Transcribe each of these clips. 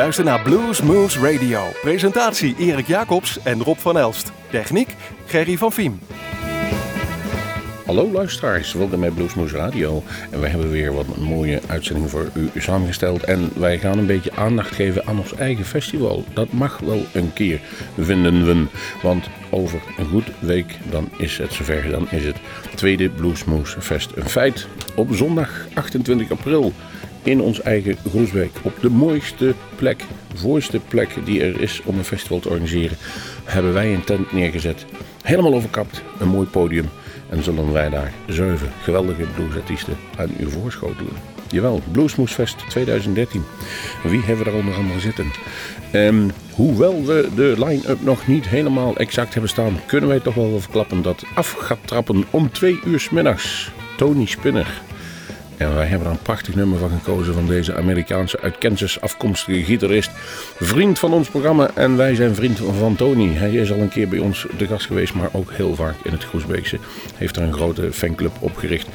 U luistert naar Blues Moose Radio. Presentatie Erik Jacobs en Rob van Elst. Techniek Gerry van Viem. Hallo luisteraars, welkom bij Bluesmoes Radio. En wij hebben weer wat mooie uitzending voor u samengesteld. En wij gaan een beetje aandacht geven aan ons eigen festival. Dat mag wel een keer, vinden we. Want over een goed week, dan is het zover. Dan is het tweede Bluesmoes Fest een feit. Op zondag 28 april in ons eigen Groesbeek. Op de mooiste plek, voorste plek die er is om een festival te organiseren, hebben wij een tent neergezet. Helemaal overkapt, een mooi podium. En zullen wij daar zeven geweldige bluesartiesten aan u voorschotelen. Jawel, Bluesmoesfest 2013. Wie hebben we er onder andere zitten? Um, hoewel we de line-up nog niet helemaal exact hebben staan, kunnen wij toch wel verklappen dat af gaat trappen om twee uur s middags. Tony Spinner, en wij hebben er een prachtig nummer van gekozen van deze Amerikaanse uit Kansas afkomstige gitarist. Vriend van ons programma en wij zijn vriend van Tony. Hij is al een keer bij ons de gast geweest, maar ook heel vaak in het Groesbeekse. Heeft er een grote fanclub opgericht,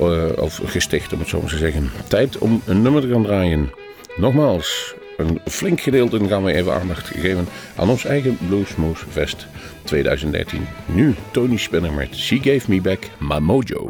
uh, of gesticht om het zo maar te zeggen. Tijd om een nummer te gaan draaien. Nogmaals, een flink gedeelte gaan we even aandacht geven aan ons eigen Bluesmoose Fest 2013. Nu Tony Spinner met She Gave Me Back My Mojo.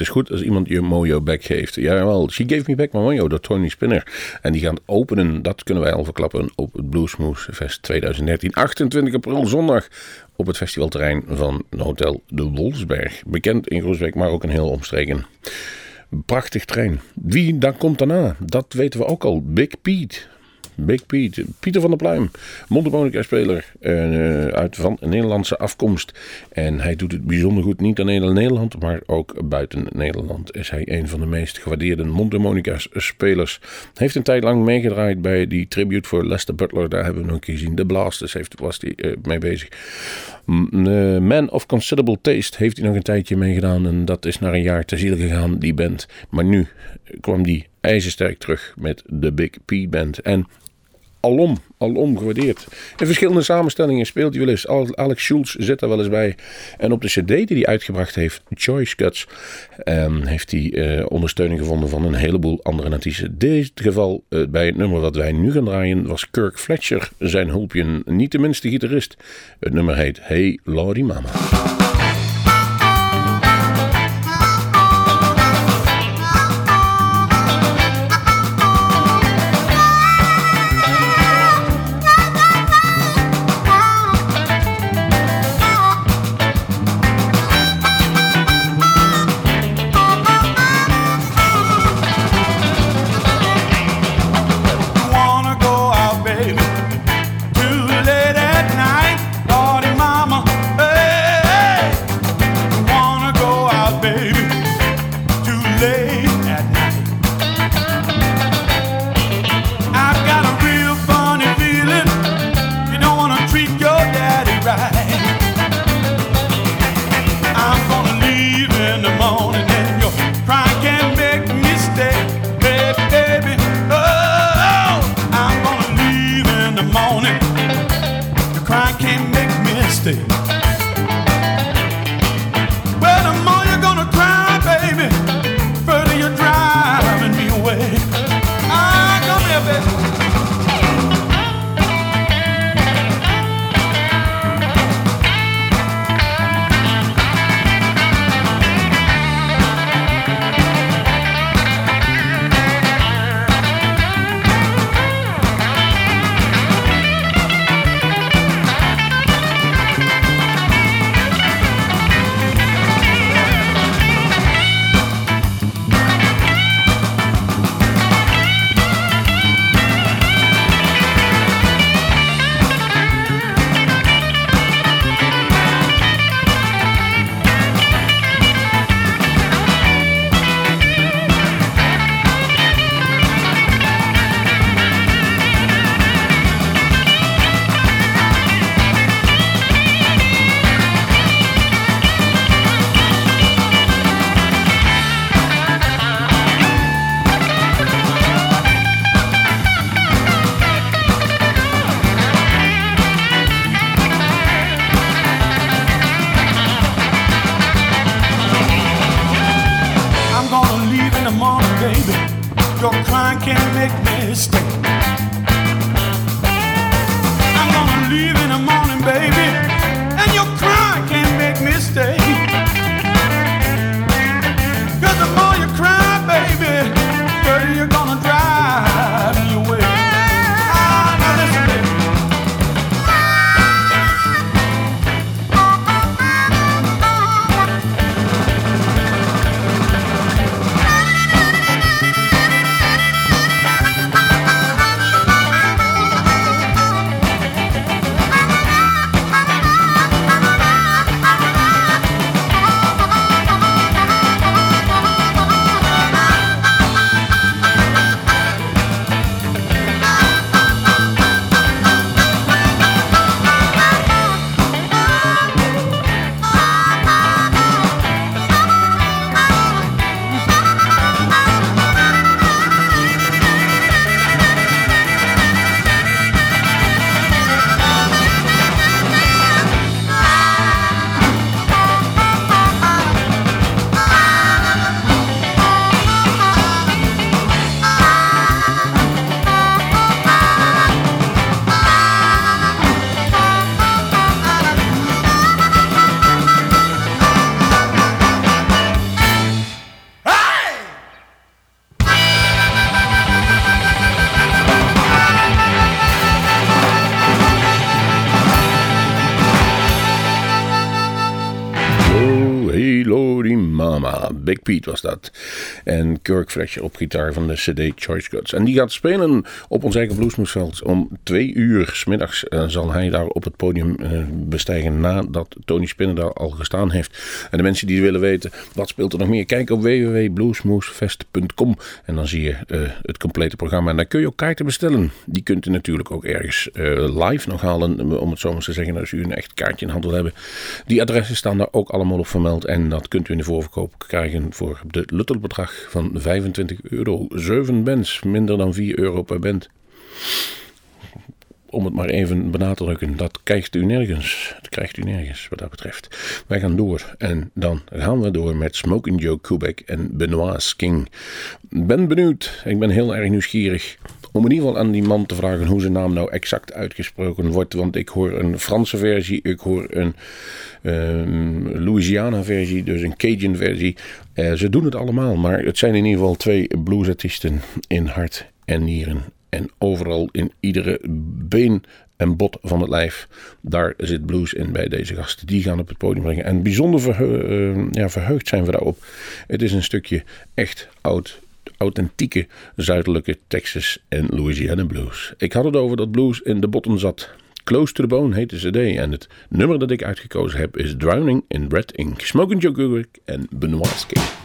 Het is goed als iemand je Mojo back geeft. Jawel, She Gave Me Back My Mojo door Tony Spinner. En die gaan openen, dat kunnen wij al verklappen, op het Bluesmoose Fest 2013. 28 april zondag op het festivalterrein van Hotel de Wolfsberg. Bekend in Groesbeek, maar ook een heel omstreken. Prachtig trein. Wie dan komt daarna? Dat weten we ook al. Big Pete. Big Pete. Pieter van der Pluim, mondharmonica-speler uh, uit van Nederlandse afkomst. En hij doet het bijzonder goed, niet alleen in Nederland, maar ook buiten Nederland. Is hij een van de meest gewaardeerde mondharmonica-spelers. Heeft een tijd lang meegedraaid bij die tribute voor Lester Butler. Daar hebben we nog gezien. De Blasters heeft, was hij uh, mee bezig. Man of Considerable Taste heeft hij nog een tijdje meegedaan. En dat is na een jaar te ziel gegaan, die band. Maar nu kwam die ijzersterk terug met de Big P Band. En alom, alom gewaardeerd. In verschillende samenstellingen speelt hij wel eens. Alex Schulz zit daar wel eens bij. En op de cd die hij uitgebracht heeft, Choice Cuts, um, heeft hij uh, ondersteuning gevonden van een heleboel andere artiesten. Dit geval, uh, bij het nummer wat wij nu gaan draaien, was Kirk Fletcher zijn hulpje. Niet de minste gitarist. Het nummer heet Hey Lordy Mama. Big Pete was dat. En Kirk Fletcher op gitaar van de CD Choice Cuts. En die gaat spelen op ons eigen Bluesmoesveld. Om twee uur smiddags uh, zal hij daar op het podium uh, bestijgen nadat Tony Spinner daar al gestaan heeft. En de mensen die willen weten wat speelt er nog meer, kijk op www.bluesmoesfest.com en dan zie je uh, het complete programma. En dan kun je ook kaarten bestellen. Die kunt u natuurlijk ook ergens live nog halen, om het zo maar te zeggen, als u een echt kaartje in hand wil hebben. Die adressen staan daar ook allemaal op vermeld en dat kunt u in de voorverkoop krijgen voor de luttelbedrag van 25 euro. 7 bands, minder dan 4 euro per band. Om het maar even benadrukken, dat krijgt u nergens. Dat krijgt u nergens wat dat betreft. Wij gaan door en dan gaan we door met Smoking Joe Kubek en Benoit King. Ben benieuwd, ik ben heel erg nieuwsgierig om in ieder geval aan die man te vragen hoe zijn naam nou exact uitgesproken wordt. Want ik hoor een Franse versie, ik hoor een um, Louisiana versie, dus een Cajun versie. Uh, ze doen het allemaal, maar het zijn in ieder geval twee bluesartiesten in hart en nieren. En overal in iedere been en bot van het lijf. Daar zit blues in bij deze gasten. Die gaan op het podium brengen. En bijzonder uh, ja, verheugd zijn we daarop. Het is een stukje echt oud authentieke zuidelijke Texas en Louisiana blues. Ik had het over dat blues in de botten zat. Close to the Bone heet de cd en het nummer dat ik uitgekozen heb is Drowning in Red Ink. Smoking Joe en Benoit King.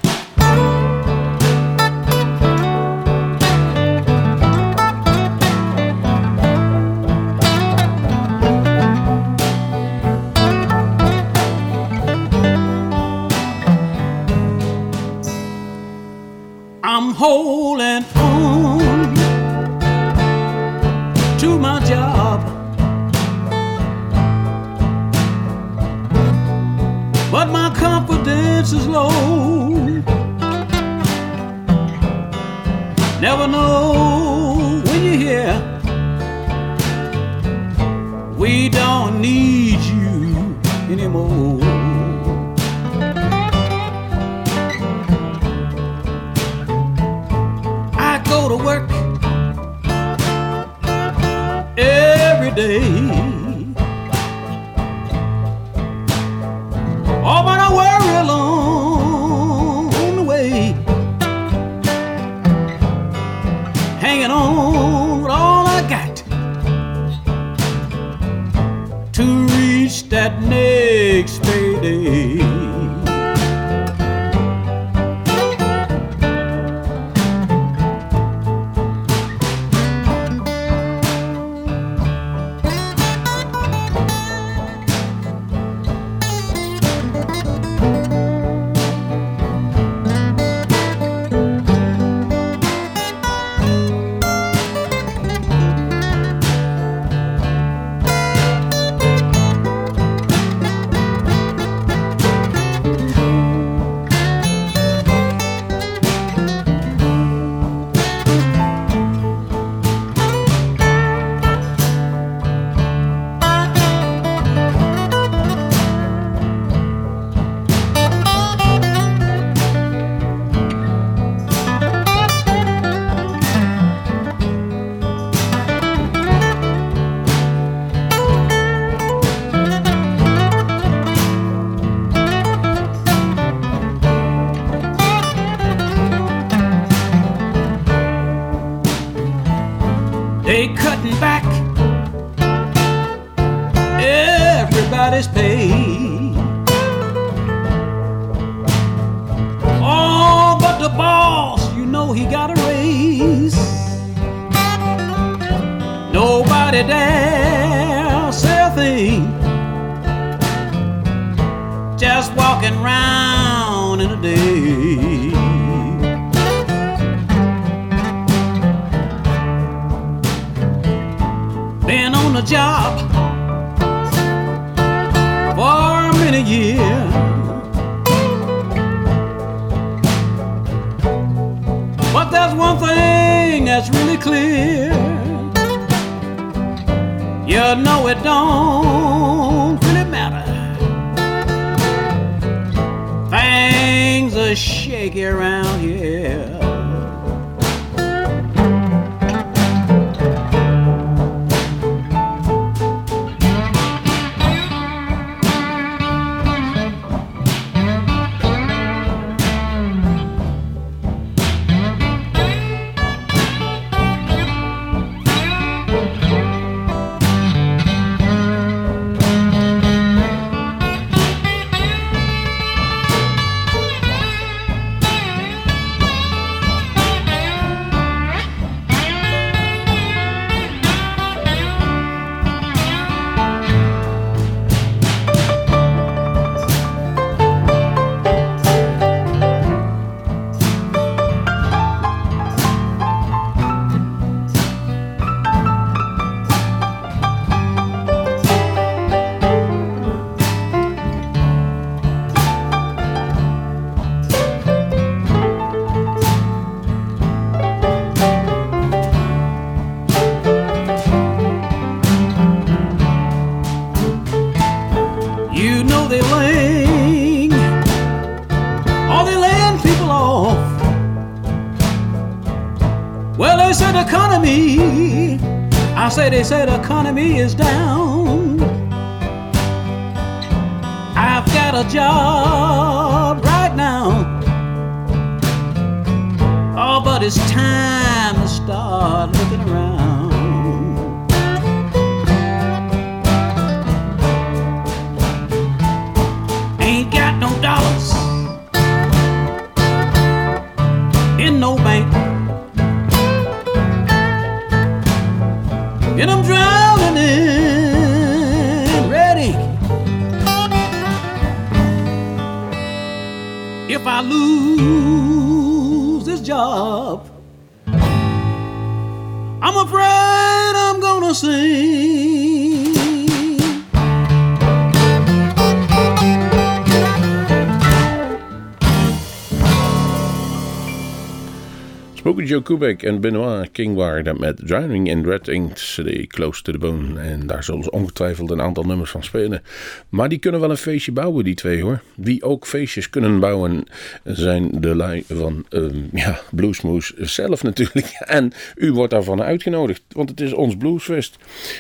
Kubek en Benoit King waren met Drowning in Red Ink CD Close to the Bone. En daar zullen ze ongetwijfeld een aantal nummers van spelen. Maar die kunnen wel een feestje bouwen, die twee hoor. Wie ook feestjes kunnen bouwen zijn de lui van um, ja, Bluesmoes zelf natuurlijk. En u wordt daarvan uitgenodigd, want het is ons Bluesfest.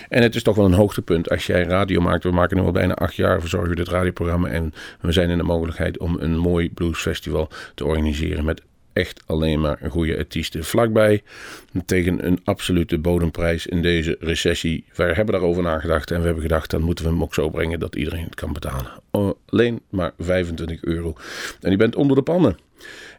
En het is toch wel een hoogtepunt als jij radio maakt. We maken nu al bijna acht jaar, verzorgen dit radioprogramma. En we zijn in de mogelijkheid om een mooi bluesfestival te organiseren met echt alleen maar een goede artiesten vlakbij. Tegen een absolute bodemprijs in deze recessie. Wij hebben daarover nagedacht en we hebben gedacht, dan moeten we hem ook zo brengen dat iedereen het kan betalen. Alleen maar 25 euro. En je bent onder de pannen.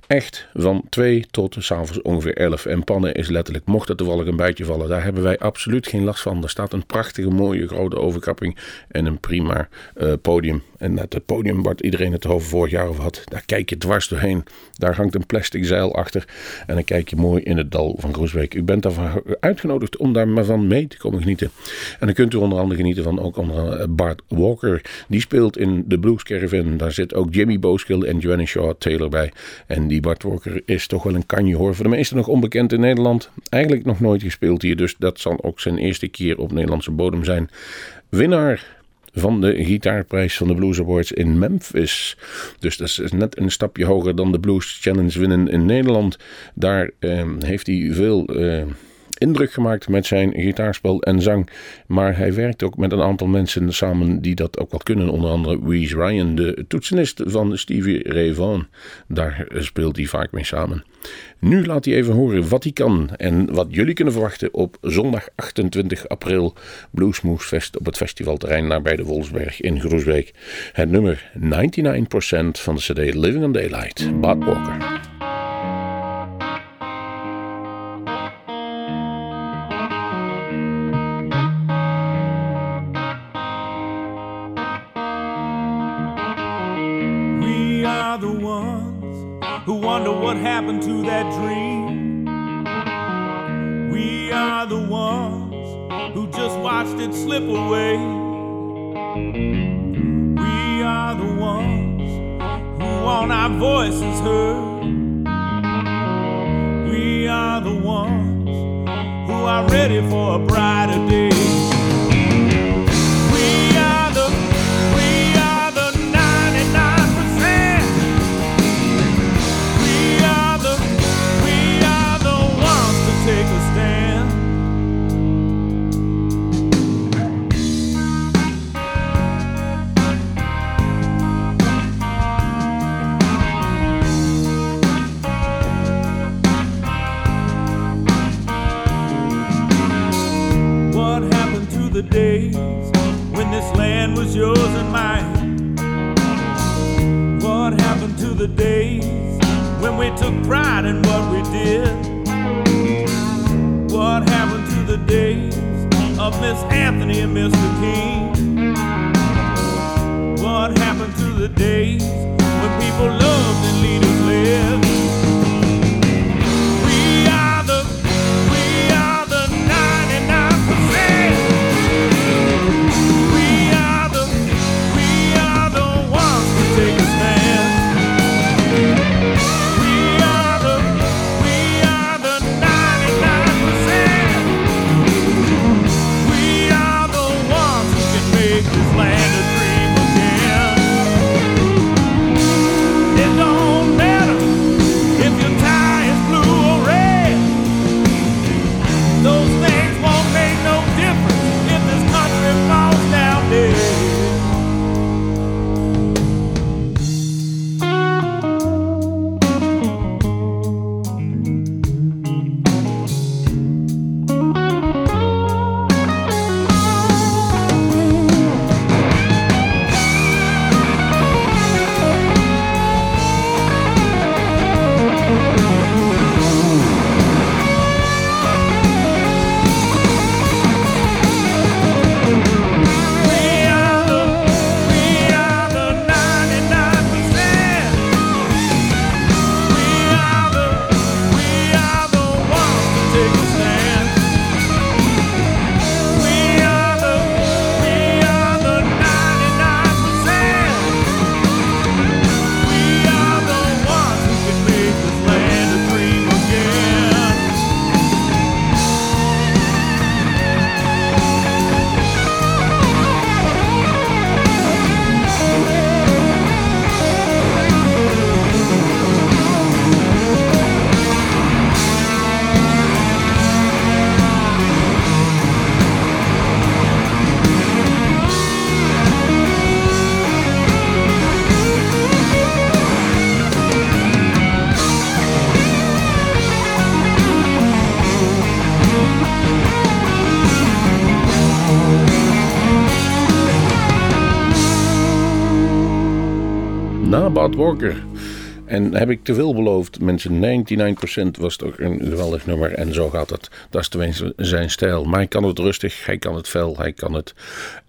Echt van 2 tot s'avonds ongeveer 11. En pannen is letterlijk, mocht het toevallig een bijtje vallen, daar hebben wij absoluut geen last van. Er staat een prachtige, mooie grote overkapping en een prima uh, podium. En het podium waar iedereen het over vorig jaar over had, daar kijk je dwars doorheen. Daar hangt een plastic zeil achter en dan kijk je mooi in het dal van Groesbeek. U bent daarvan uitgenodigd om daar maar van mee te komen genieten. En dan kunt u onder andere genieten van ook onder Bart Walker. Die speelt in de Blues. Daar zit ook Jimmy Booskill en Joanny Shaw Taylor bij. En die Bart Walker is toch wel een kanje hoor. Voor de meesten nog onbekend in Nederland. Eigenlijk nog nooit gespeeld hier. Dus dat zal ook zijn eerste keer op Nederlandse bodem zijn. Winnaar van de gitaarprijs van de Blues Awards in Memphis. Dus dat is net een stapje hoger dan de Blues Challenge winnen in Nederland. Daar eh, heeft hij veel... Eh, indruk gemaakt met zijn gitaarspel en zang. Maar hij werkt ook met een aantal mensen samen die dat ook wel kunnen. Onder andere Reese Ryan, de toetsenist van Stevie Ray Vaughan. Daar speelt hij vaak mee samen. Nu laat hij even horen wat hij kan en wat jullie kunnen verwachten op zondag 28 april Bluesmoose op het festivalterrein nabij de Wolfsberg in Groesbeek. Het nummer 99% van de CD Living on Daylight, Bart Walker. It slip away. We are the ones who want our voices heard. We are the ones who are ready for a Walker. En heb ik te veel beloofd, mensen, 99% was toch een geweldig nummer. En zo gaat het. Dat is tenminste zijn stijl. Maar hij kan het rustig, hij kan het fel, hij kan het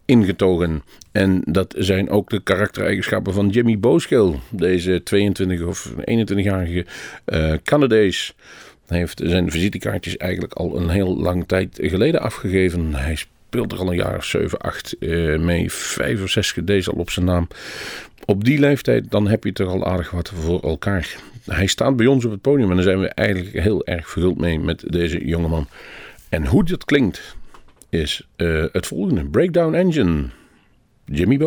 ingetogen. En dat zijn ook de karaktereigenschappen van Jimmy Booskill. Deze 22 of 21-jarige uh, Canadees. Hij heeft zijn visitekaartjes eigenlijk al een heel lang tijd geleden afgegeven. Hij speelt er al een jaar of 7, 8 uh, mee. 5 of 6 deze al op zijn naam. Op die leeftijd, dan heb je toch al aardig wat voor elkaar. Hij staat bij ons op het podium en daar zijn we eigenlijk heel erg verguld mee met deze jongeman. En hoe dat klinkt, is uh, het volgende: Breakdown Engine. Jimmy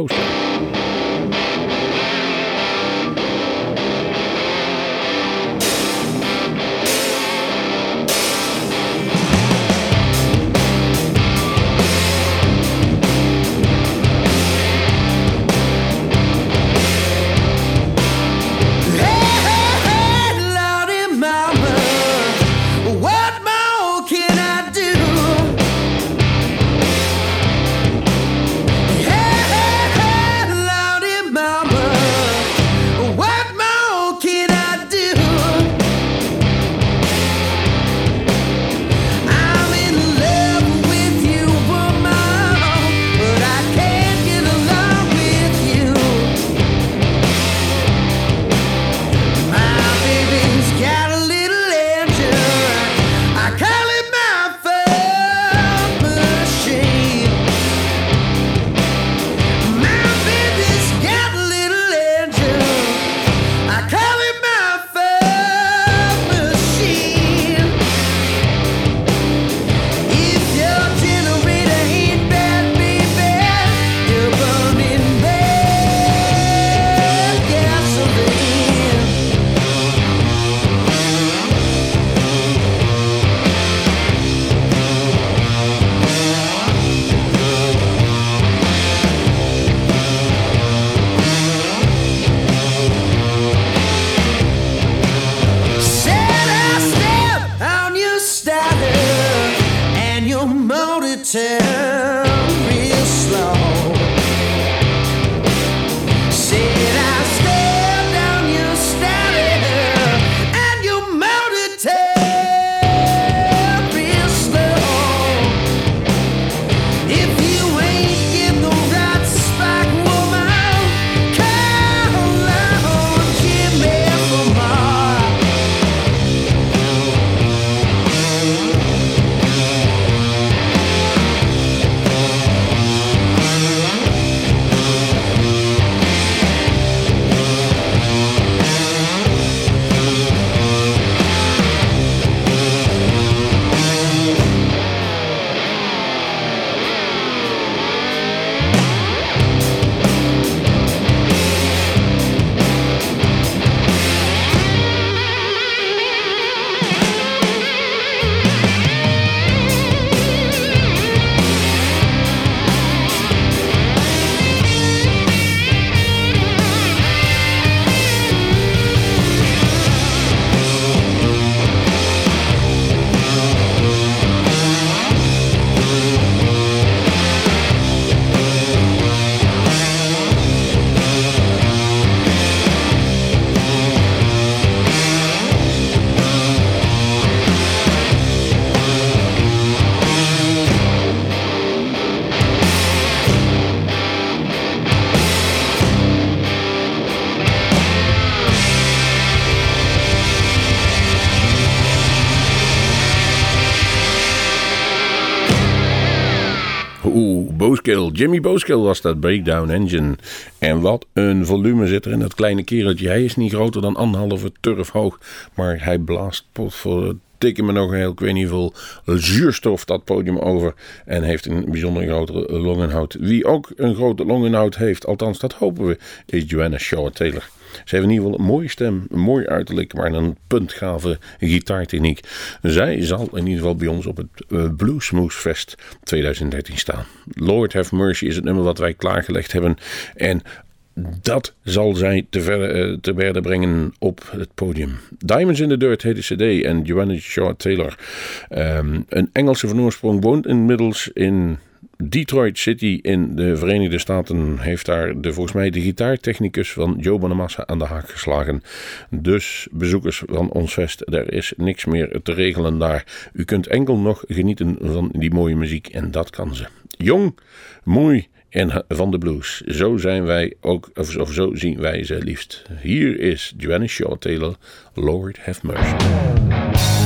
Jimmy Booskill was dat Breakdown Engine. En wat een volume zit er in dat kleine kereltje. Hij is niet groter dan anderhalve turf hoog. Maar hij blaast pot voor tikken me nog een heel, ik weet niet veel, zuurstof dat podium over. En heeft een bijzonder grote longenhoud. Wie ook een grote longenhoud heeft, althans dat hopen we, is Joanna Shaw Taylor. Ze heeft in ieder geval een mooie stem, een mooi uiterlijk, maar een puntgave gitaartechniek. Zij zal in ieder geval bij ons op het uh, Bluesmoose Fest 2013 staan. Lord Have Mercy is het nummer wat wij klaargelegd hebben. En dat zal zij te, ver, te berden brengen op het podium. Diamonds in the Dirt heet de CD en Joanna Shaw Taylor, um, een Engelse van oorsprong, woont inmiddels in Detroit City in de Verenigde Staten heeft daar de, volgens mij de gitaartechnicus van Joe Bonamassa aan de haak geslagen. Dus bezoekers van ons fest, er is niks meer te regelen daar. U kunt enkel nog genieten van die mooie muziek en dat kan ze. Jong, mooi en van de blues. Zo zijn wij ook, of, zo zien wij ze liefst. Hier is Joanna Shaw Taylor, Lord Have Mercy.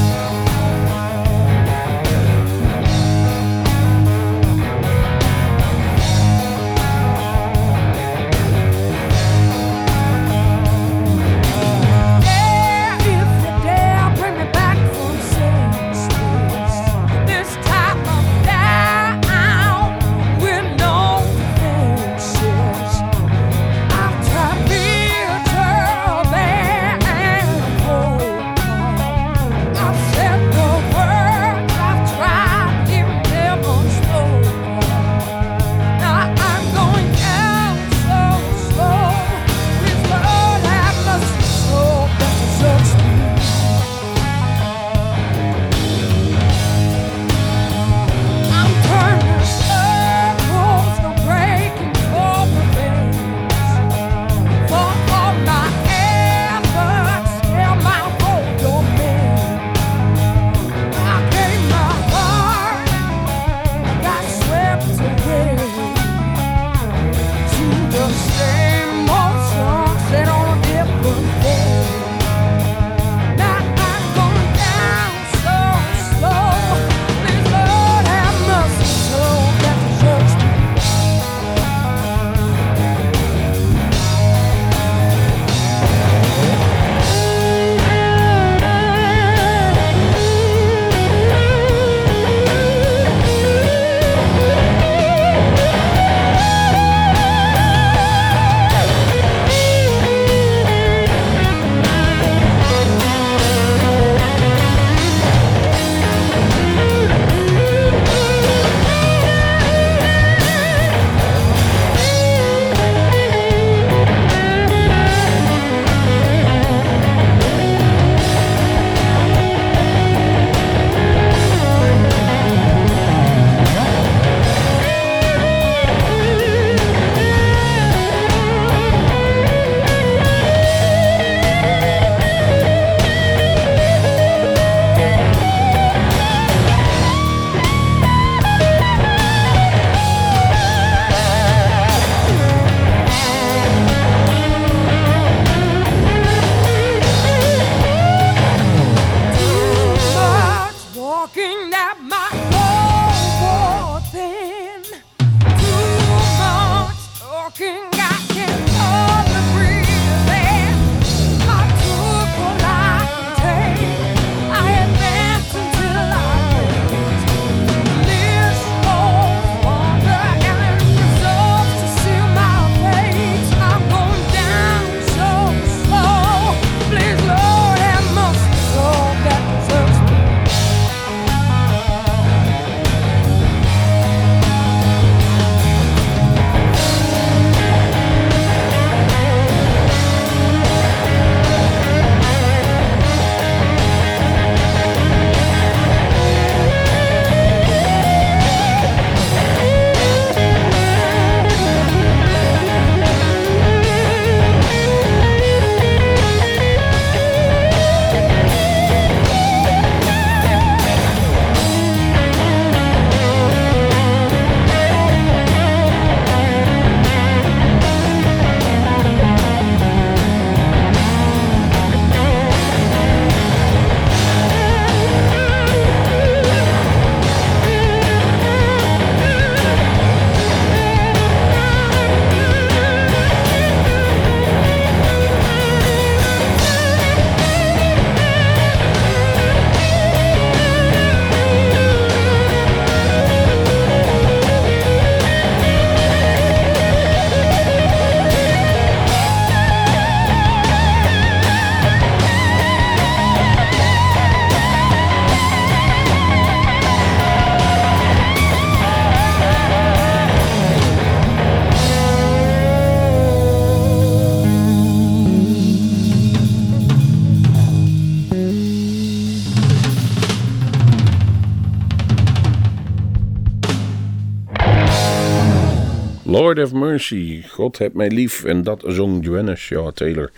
Lord of Mercy, God heb mij lief. En dat zong Joanna Shaw Taylor.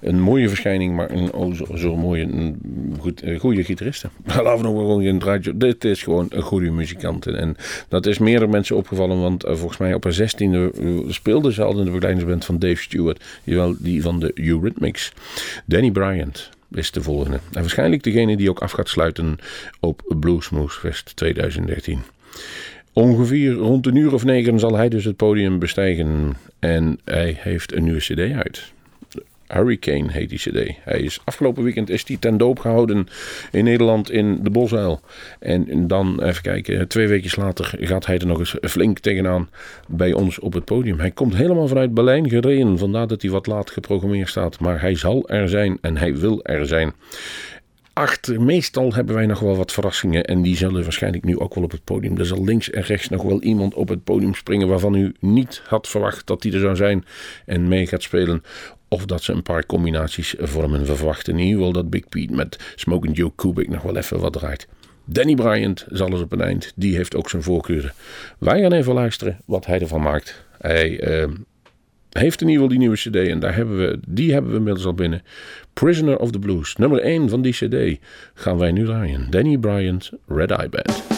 Een mooie verschijning, maar een zo, zo mooie, een goed, een goede gitariste. We nog gewoon geen draadje. Dit is gewoon een goede muzikant. En dat is meerdere mensen opgevallen, want uh, volgens mij op haar zestiende uh, speelde ze al in de begeleidingsband van Dave Stewart. Jawel, die van de Eurythmics. Danny Bryant is de volgende. En waarschijnlijk degene die ook af gaat sluiten op Bluesmoose Fest 2013. Ongeveer rond een uur of negen zal hij dus het podium bestijgen. En hij heeft een nieuwe cd uit. Hurricane heet die cd. Hij is, afgelopen weekend is hij ten doop gehouden in Nederland in de Bosuil. En dan, even kijken, twee weken later gaat hij er nog eens flink tegenaan bij ons op het podium. Hij komt helemaal vanuit Berlijn gereden, vandaar dat hij wat laat geprogrammeerd staat. Maar hij zal er zijn en hij wil er zijn. Achter, meestal hebben wij nog wel wat verrassingen en die zullen waarschijnlijk nu ook wel op het podium. Er zal links en rechts nog wel iemand op het podium springen waarvan u niet had verwacht dat die er zou zijn en mee gaat spelen. Of dat ze een paar combinaties vormen. We verwachten in ieder geval dat Big Pete met Smoking Joe Kubik nog wel even wat draait. Danny Bryant zal eens op een eind. Die heeft ook zijn voorkeuren. Wij gaan even luisteren wat hij ervan maakt. Hij uh, heeft in ieder geval die nieuwe cd en daar hebben we, die hebben we inmiddels al binnen. Prisoner of the Blues, nummer 1 van die cd, gaan wij nu draaien. Danny Bryant, Red Eye Band.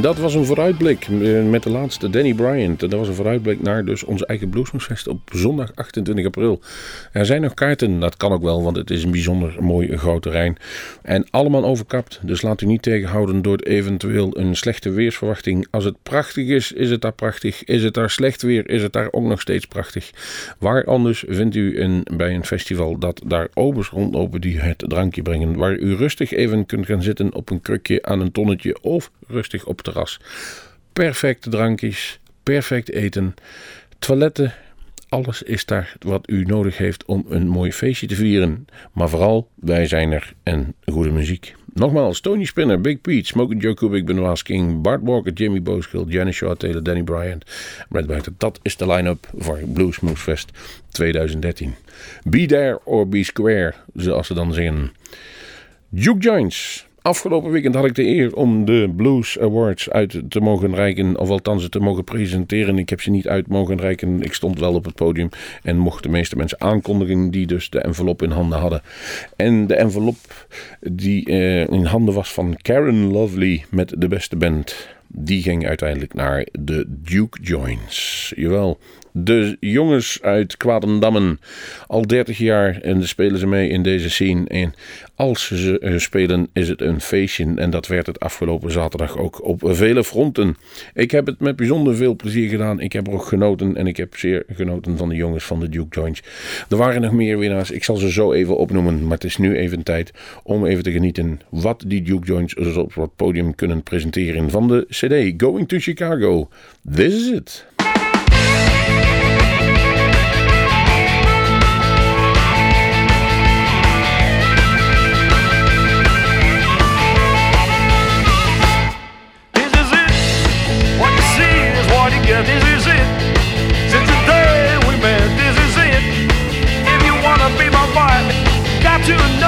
Dat was een vooruitblik eh, met de laatste Danny Bryant. En dat was een vooruitblik naar dus onze eigen Bluesmoesfest op zondag 28 april. Er zijn nog kaarten, dat kan ook wel, want het is een bijzonder mooi groot terrein. En allemaal overkapt, dus laat u niet tegenhouden door eventueel een slechte weersverwachting. Als het prachtig is, is het daar prachtig. Is het daar slecht weer, is het daar ook nog steeds prachtig. Waar anders vindt u een, bij een festival dat daar obers rondlopen die het drankje brengen. Waar u rustig even kunt gaan zitten op een krukje aan een tonnetje of rustig op het Perfecte drankjes, perfect eten, toiletten. Alles is daar wat u nodig heeft om een mooi feestje te vieren. Maar vooral, wij zijn er en goede muziek. Nogmaals, Tony Spinner, Big Pete, Smoking Joe Kubik, Benoit King, Bart Walker, Jimmy Booskill, Janis Shaw Taylor, Danny Bryant. Dat is de line-up voor Bluesmoose Fest 2013. Be there or be square, zoals ze dan zeggen. Duke Joints. Afgelopen weekend had ik de eer om de Blues Awards uit te mogen reiken, of althans te mogen presenteren. Ik heb ze niet uit mogen reiken. Ik stond wel op het podium en mocht de meeste mensen aankondigen die dus de envelop in handen hadden. En de envelop die eh, in handen was van Karen Lovely met de beste band. Die ging uiteindelijk naar de Duke Joints. Jawel, de jongens uit Kwadendammen. Al 30 jaar en spelen ze mee in deze scene. En als ze eh, spelen is het een feestje. En dat werd het afgelopen zaterdag ook op vele fronten. Ik heb het met bijzonder veel plezier gedaan. Ik heb er ook genoten. En ik heb zeer genoten van de jongens van de Duke Joints. Er waren nog meer winnaars. Ik zal ze zo even opnoemen. Maar het is nu even tijd om even te genieten wat die Duke Joints dus op het podium kunnen presenteren. Van de CD Going to Chicago. This is it. To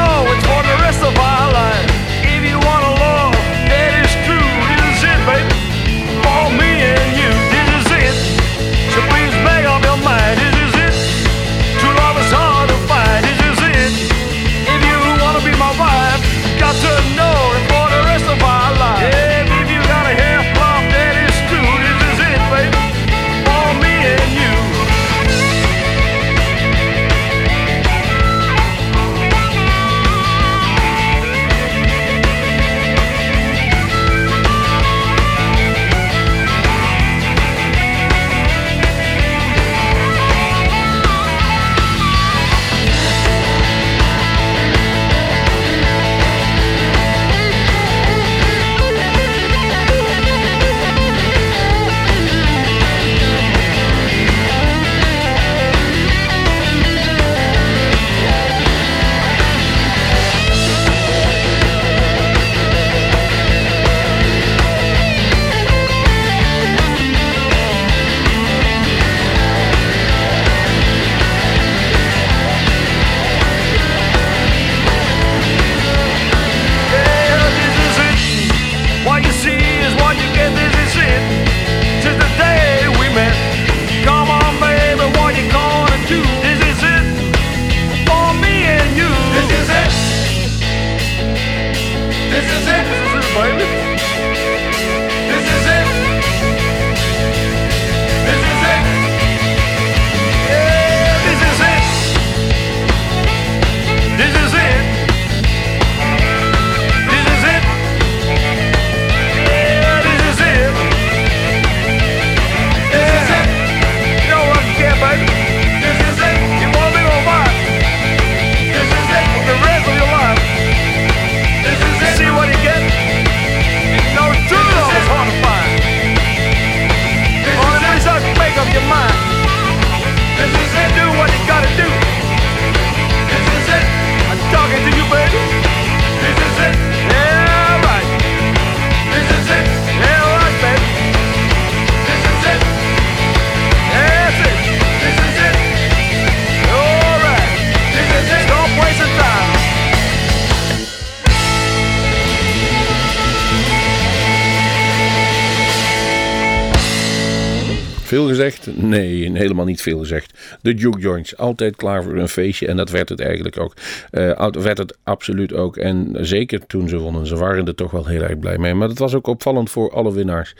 Veel Nee, helemaal niet veel gezegd. De Juke Joints, altijd klaar voor een feestje. En dat werd het eigenlijk ook. Eh, werd het absoluut ook. En zeker toen ze wonnen. Ze waren er toch wel heel erg blij mee. Maar dat was ook opvallend voor alle winnaars.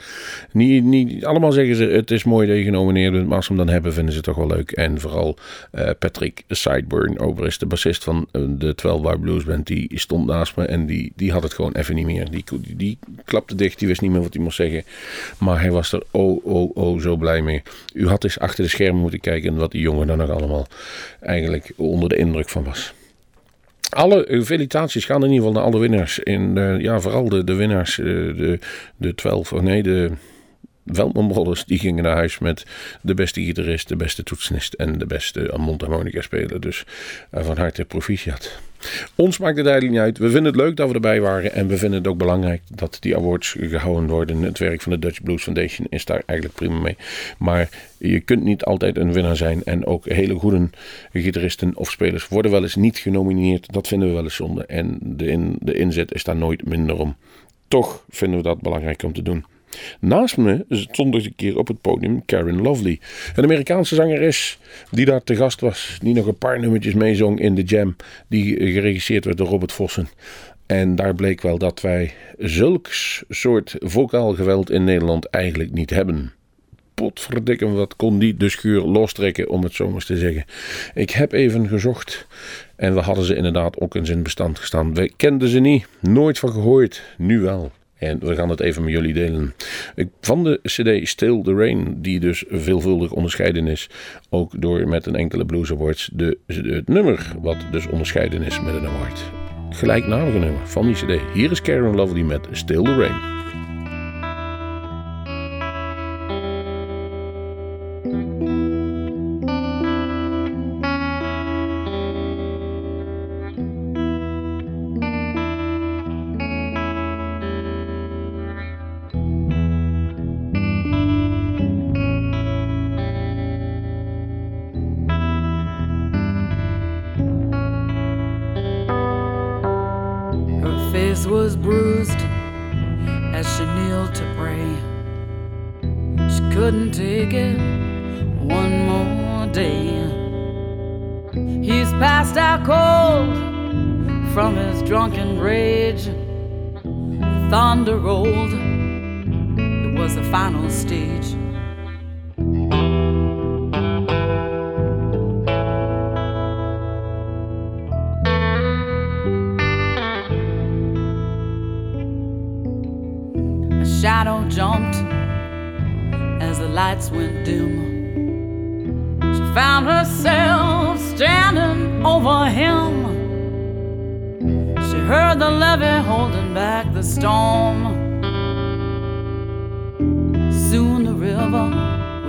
Niet, niet, allemaal zeggen ze, het is mooi dat je genomineerd. Maar als ze hem dan hebben, vinden ze het toch wel leuk. En vooral eh, Patrick Sideburn, overigens de bassist van eh, de 12 Bar Blues Band. Die stond naast me en die, die had het gewoon even niet meer. Die, die, die klapte dicht, die wist niet meer wat hij moest zeggen. Maar hij was er oh, oh, oh zo blij mee. U had eens achter de schermen moeten kijken wat die jongen daar nog allemaal eigenlijk onder de indruk van was. Alle felicitaties gaan in ieder geval naar alle winnaars. In, uh, ja, vooral de, de winnaars, uh, de, de 12, of nee, de Veldman Brothers, die gingen naar huis met de beste gitarist, de beste toetsenist en de beste mondharmonica speler. Dus uh, van harte proficiat. Ons maakt het eigenlijk niet uit. We vinden het leuk dat we erbij waren. En we vinden het ook belangrijk dat die awards gehouden worden. Het werk van de Dutch Blues Foundation is daar eigenlijk prima mee. Maar je kunt niet altijd een winnaar zijn. En ook hele goede gitaristen of spelers worden wel eens niet genomineerd. Dat vinden we wel eens zonde. En de, in, de inzet is daar nooit minder om. Toch vinden we dat belangrijk om te doen. Naast me stond een keer op het podium Karen Lovely. Een Amerikaanse zangeres die daar te gast was. Die nog een paar nummertjes meezong in de jam. Die geregisseerd werd door Robert Vossen. En daar bleek wel dat wij zulks soort vocaal geweld in Nederland eigenlijk niet hebben. Potverdikken, wat kon die de schuur lostrekken, om het zo maar eens te zeggen. Ik heb even gezocht en we hadden ze inderdaad ook eens in bestand gestaan. We kenden ze niet, nooit van gehoord, nu wel. En we gaan het even met jullie delen. Van de CD Still the Rain, die dus veelvuldig onderscheiden is, ook door met een enkele Blues Awards, de, het nummer wat dus onderscheiden is met een award. Gelijknamige nummer van die CD. Hier is Karen Lovely met Still the Rain.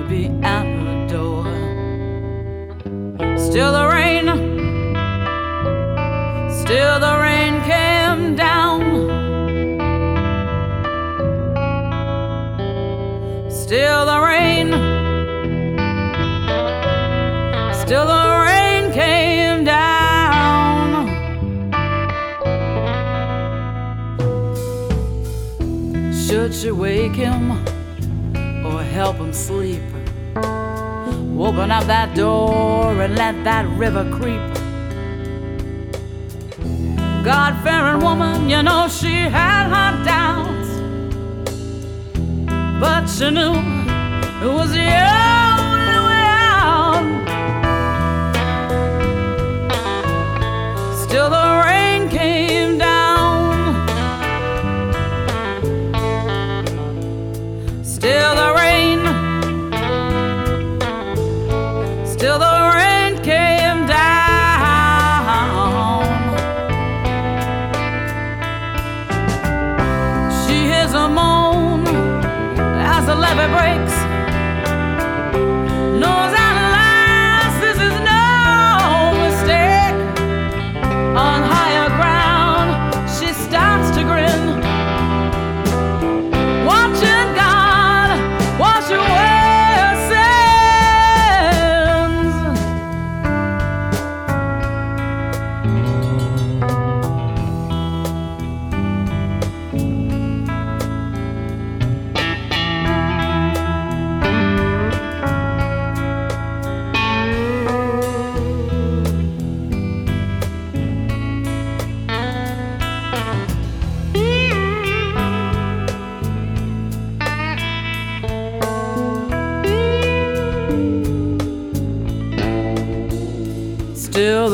Be at the door. Still the rain, still the rain came down. Still the rain, still the rain came down. Should she wake him or help him sleep? Open up that door and let that river creep. God fearing woman, you know she had her doubts but she knew it was the only way out. Still, the rain Still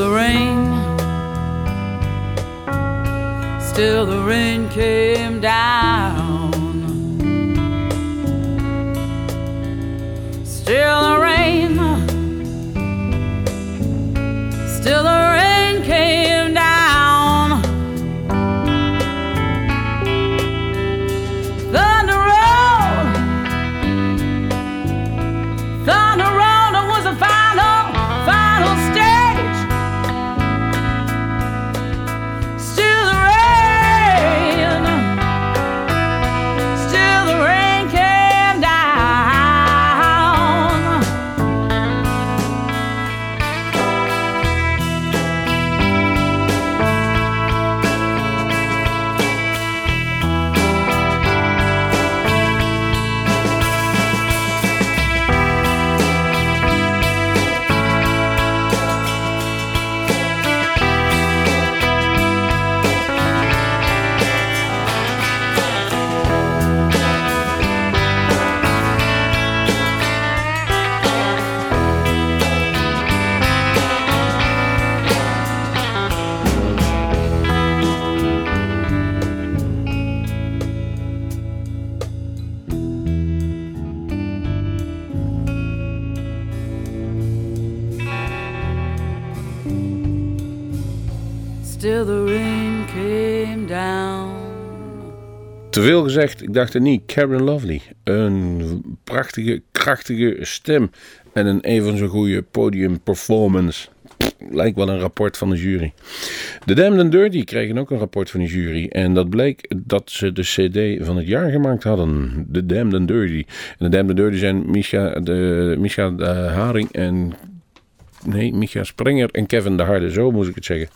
Te veel gezegd, ik dacht er niet. Karen Lovely. Een prachtige, krachtige stem. En een even zo goede podiumperformance. Lijkt wel een rapport van de jury. De Damned and Dirty kregen ook een rapport van de jury. En dat bleek dat ze de CD van het jaar gemaakt hadden. De Damned and Dirty. En de Damned and Dirty zijn Misha, de, de Haring en Nee, Micha Springer en Kevin de Harde, zo moet ik het zeggen.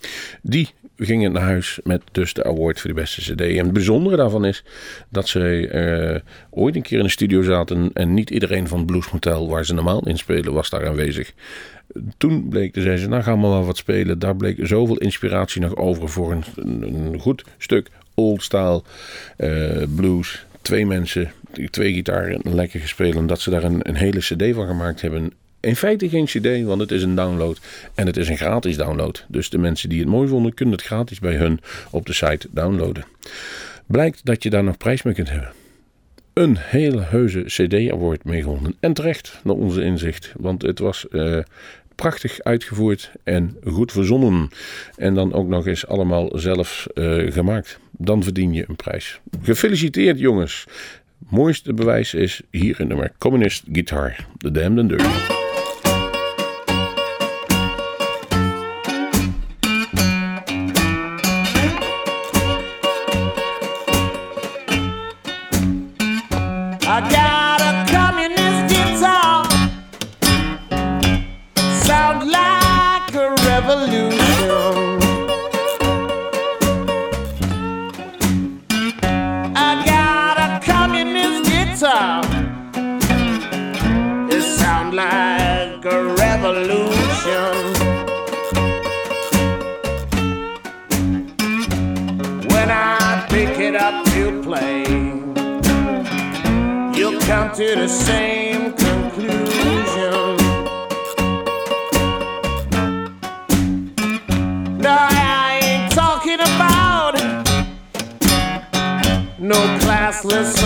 Die gingen naar huis met dus de award voor de beste CD. En het bijzondere daarvan is dat ze eh, ooit een keer in de studio zaten en niet iedereen van Blues Motel, waar ze normaal in spelen, was daar aanwezig. Toen bleek, toen zei ze, nou gaan we wel wat spelen. Daar bleek zoveel inspiratie nog over voor een, een, een goed stuk old-style eh, blues. Twee mensen, twee gitaren, lekker gespeeld. En dat ze daar een, een hele CD van gemaakt hebben. In feite geen CD, want het is een download. En het is een gratis download. Dus de mensen die het mooi vonden, kunnen het gratis bij hun op de site downloaden. Blijkt dat je daar nog prijs mee kunt hebben. Een hele heuse CD-award meegewonnen. En terecht, naar onze inzicht. Want het was eh, prachtig uitgevoerd en goed verzonnen. En dan ook nog eens allemaal zelf eh, gemaakt. Dan verdien je een prijs. Gefeliciteerd jongens. Mooiste bewijs is hier een nummer Communist Guitar. The Damned and come to the same conclusion. No, I ain't talking about no classless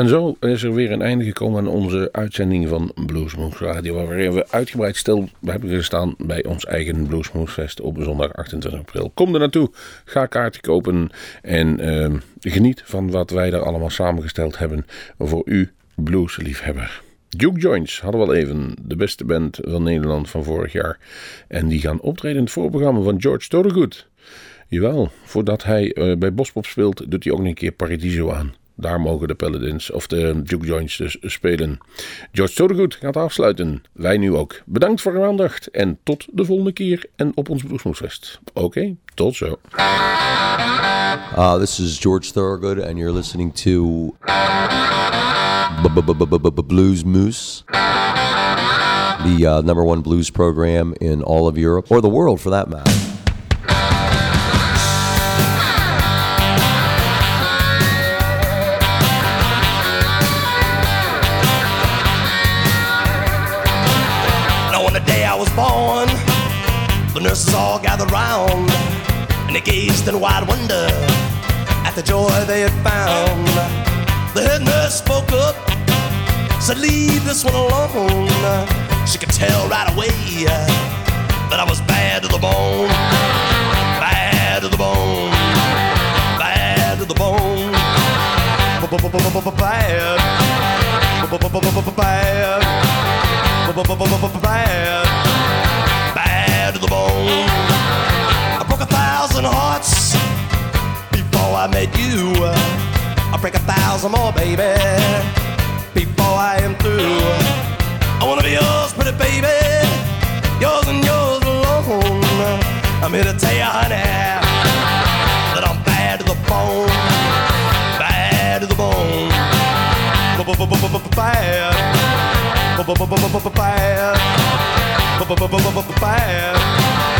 En zo is er weer een einde gekomen aan onze uitzending van Bluesmoose Radio. Waarin we uitgebreid stil hebben gestaan bij ons eigen Bluesmoose Fest op zondag 28 april. Kom er naartoe, ga kaarten kopen en ehm, geniet van wat wij daar allemaal samengesteld hebben voor u bluesliefhebber. Duke Joints hadden we al even, de beste band van Nederland van vorig jaar. En die gaan optreden in het voorprogramma van George Thorogood. Jawel, voordat hij eh, bij Bospop speelt, doet hij ook nog een keer Paradiso aan. Daar mogen de Paladins of de Duke Joints dus spelen. George Thorogood gaat afsluiten. Wij nu ook. Bedankt voor uw aandacht en tot de volgende keer en op ons Bluesmoesfest. Oké, tot zo. Uh, this is George Thorogood, and you're listening to Blues Moose, the uh, number one blues program in all of Europe, or the world for that matter. Nurses all gathered round, and they gazed in wide wonder at the joy they had found. The head nurse spoke up, said, "Leave this one alone." She could tell right away that I was bad to the bone, bad to the bone, bad to the bone, bad, bad, bad, you. I break a thousand more, baby, before I am through. I wanna be yours, pretty baby, yours and yours alone. I'm here to tell you, honey, that I'm bad to the bone, bad to the bone, bad, bad, bad